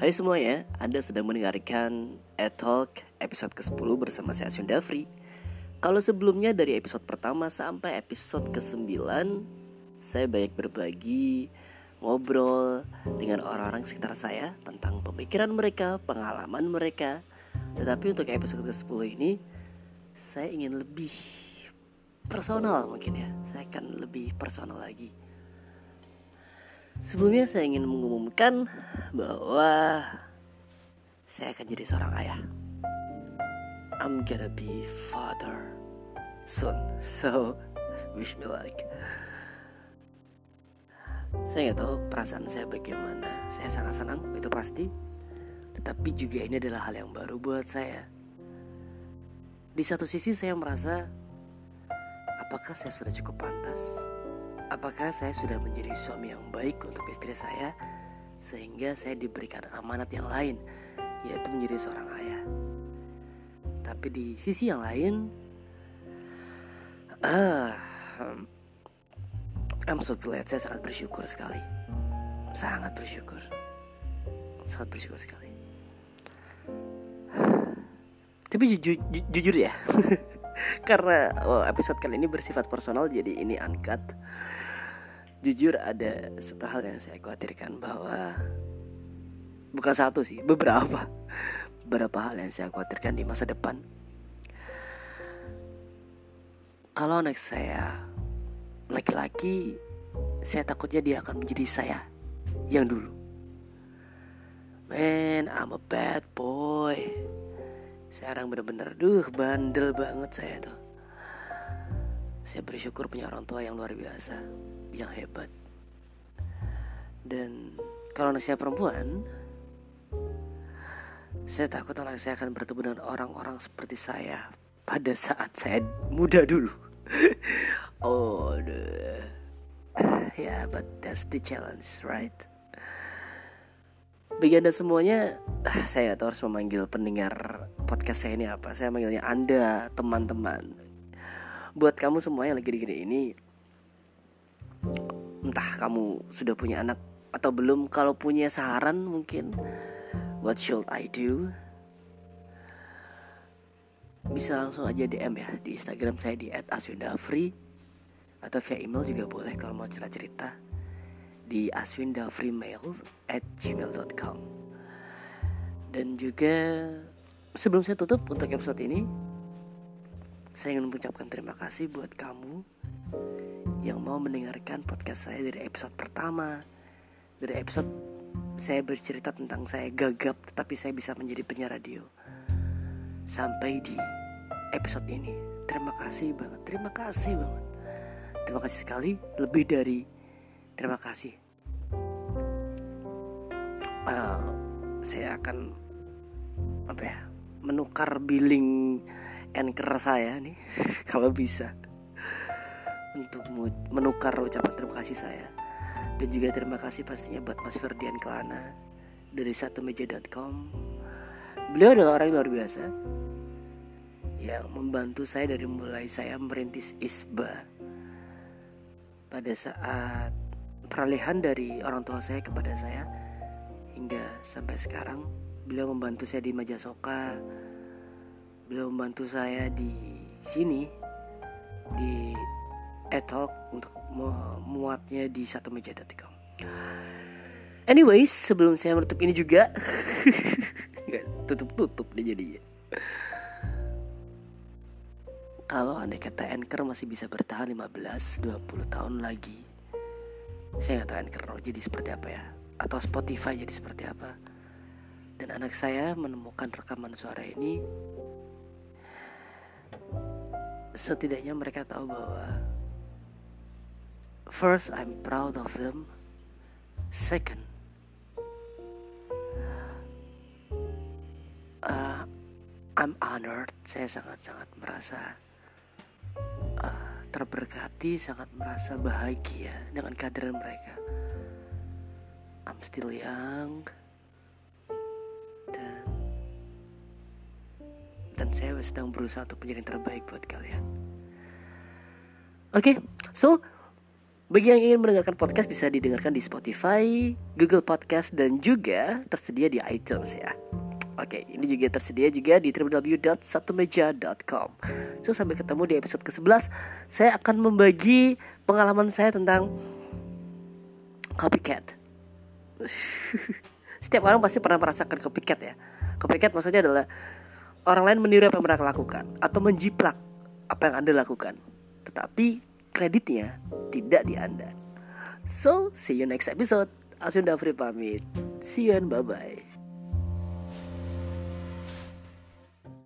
Hai semuanya, Anda sedang mendengarkan E-Talk episode ke-10 bersama saya Asyun Kalau sebelumnya dari episode pertama sampai episode ke-9 Saya banyak berbagi, ngobrol dengan orang-orang sekitar saya Tentang pemikiran mereka, pengalaman mereka. Tetapi untuk episode ke-10 ini Saya ingin lebih personal mungkin ya. Saya akan lebih personal lagi Sebelumnya saya ingin mengumumkan bahwa saya akan jadi seorang ayah. I'm gonna be father soon, so wish me luck. Saya nggak tahu perasaan saya bagaimana. Saya sangat senang, itu pasti. Tetapi juga ini adalah hal yang baru buat saya. Di satu sisi saya merasa, apakah saya sudah cukup pantas Apakah saya sudah menjadi suami yang baik untuk istri saya sehingga saya diberikan amanat yang lain yaitu menjadi seorang ayah. Tapi di sisi yang lain, uh, I'm so glad saya sangat bersyukur sekali, sangat bersyukur, sangat bersyukur sekali. Tapi jujur, ju jujur ya, karena oh, episode kali ini bersifat personal jadi ini uncut jujur ada satu hal yang saya khawatirkan bahwa bukan satu sih beberapa. Beberapa hal yang saya khawatirkan di masa depan. Kalau anak saya laki-laki saya takutnya dia akan menjadi saya yang dulu. Man I'm a bad boy. Sekarang bener-bener duh bandel banget saya tuh saya bersyukur punya orang tua yang luar biasa yang hebat. Dan kalau anak saya perempuan saya takut anak saya akan bertemu dengan orang-orang seperti saya pada saat saya muda dulu. Oh the yeah but that's the challenge right? Bagi anda semuanya saya tahu harus memanggil pendengar podcast saya ini apa? Saya manggilnya anda teman-teman buat kamu semua yang lagi di ini entah kamu sudah punya anak atau belum kalau punya saran mungkin what should I do? Bisa langsung aja DM ya di Instagram saya di @aswindafri atau via email juga boleh kalau mau cerita-cerita di aswindafrimail at gmail.com dan juga sebelum saya tutup untuk episode ini saya ingin mengucapkan terima kasih buat kamu yang mau mendengarkan podcast saya dari episode pertama. Dari episode saya bercerita tentang saya gagap tetapi saya bisa menjadi penyiar radio. Sampai di episode ini. Terima kasih banget terima kasih banget. Terima kasih sekali lebih dari terima kasih. Uh, saya akan apa ya menukar billing anchor saya nih kalau bisa untuk menukar ucapan terima kasih saya. Dan juga terima kasih pastinya buat Mas Ferdian Kelana dari satu meja.com beliau adalah orang yang luar biasa yang membantu saya dari mulai saya merintis isba pada saat peralihan dari orang tua saya kepada saya hingga sampai sekarang. Beliau membantu saya di Majasoka beliau membantu saya di sini di etalk untuk muatnya di satu meja meja.com. Anyways, sebelum saya menutup ini juga, tutup-tutup deh jadinya. Kalau anda kata Anchor masih bisa bertahan 15-20 tahun lagi Saya nggak tahu Anchor jadi seperti apa ya Atau Spotify jadi seperti apa Dan anak saya menemukan rekaman suara ini Setidaknya mereka tahu bahwa First, I'm proud of them. Second, uh, I'm honored. Saya sangat-sangat merasa uh, terberkati, sangat merasa bahagia dengan kehadiran mereka. I'm still young dan dan saya sedang berusaha untuk menjadi yang terbaik buat kalian. Oke, okay, so Bagi yang ingin mendengarkan podcast bisa didengarkan di Spotify, Google Podcast dan juga tersedia di iTunes ya. Oke, ini juga tersedia juga di www.satumeja.com. So sampai ketemu di episode ke-11. Saya akan membagi pengalaman saya tentang copycat. Setiap orang pasti pernah merasakan copycat ya. Copycat maksudnya adalah orang lain meniru apa yang pernah lakukan atau menjiplak apa yang Anda lakukan. Tetapi kreditnya tidak di Anda. So, see you next episode. Asun Dafri pamit. See you and bye-bye.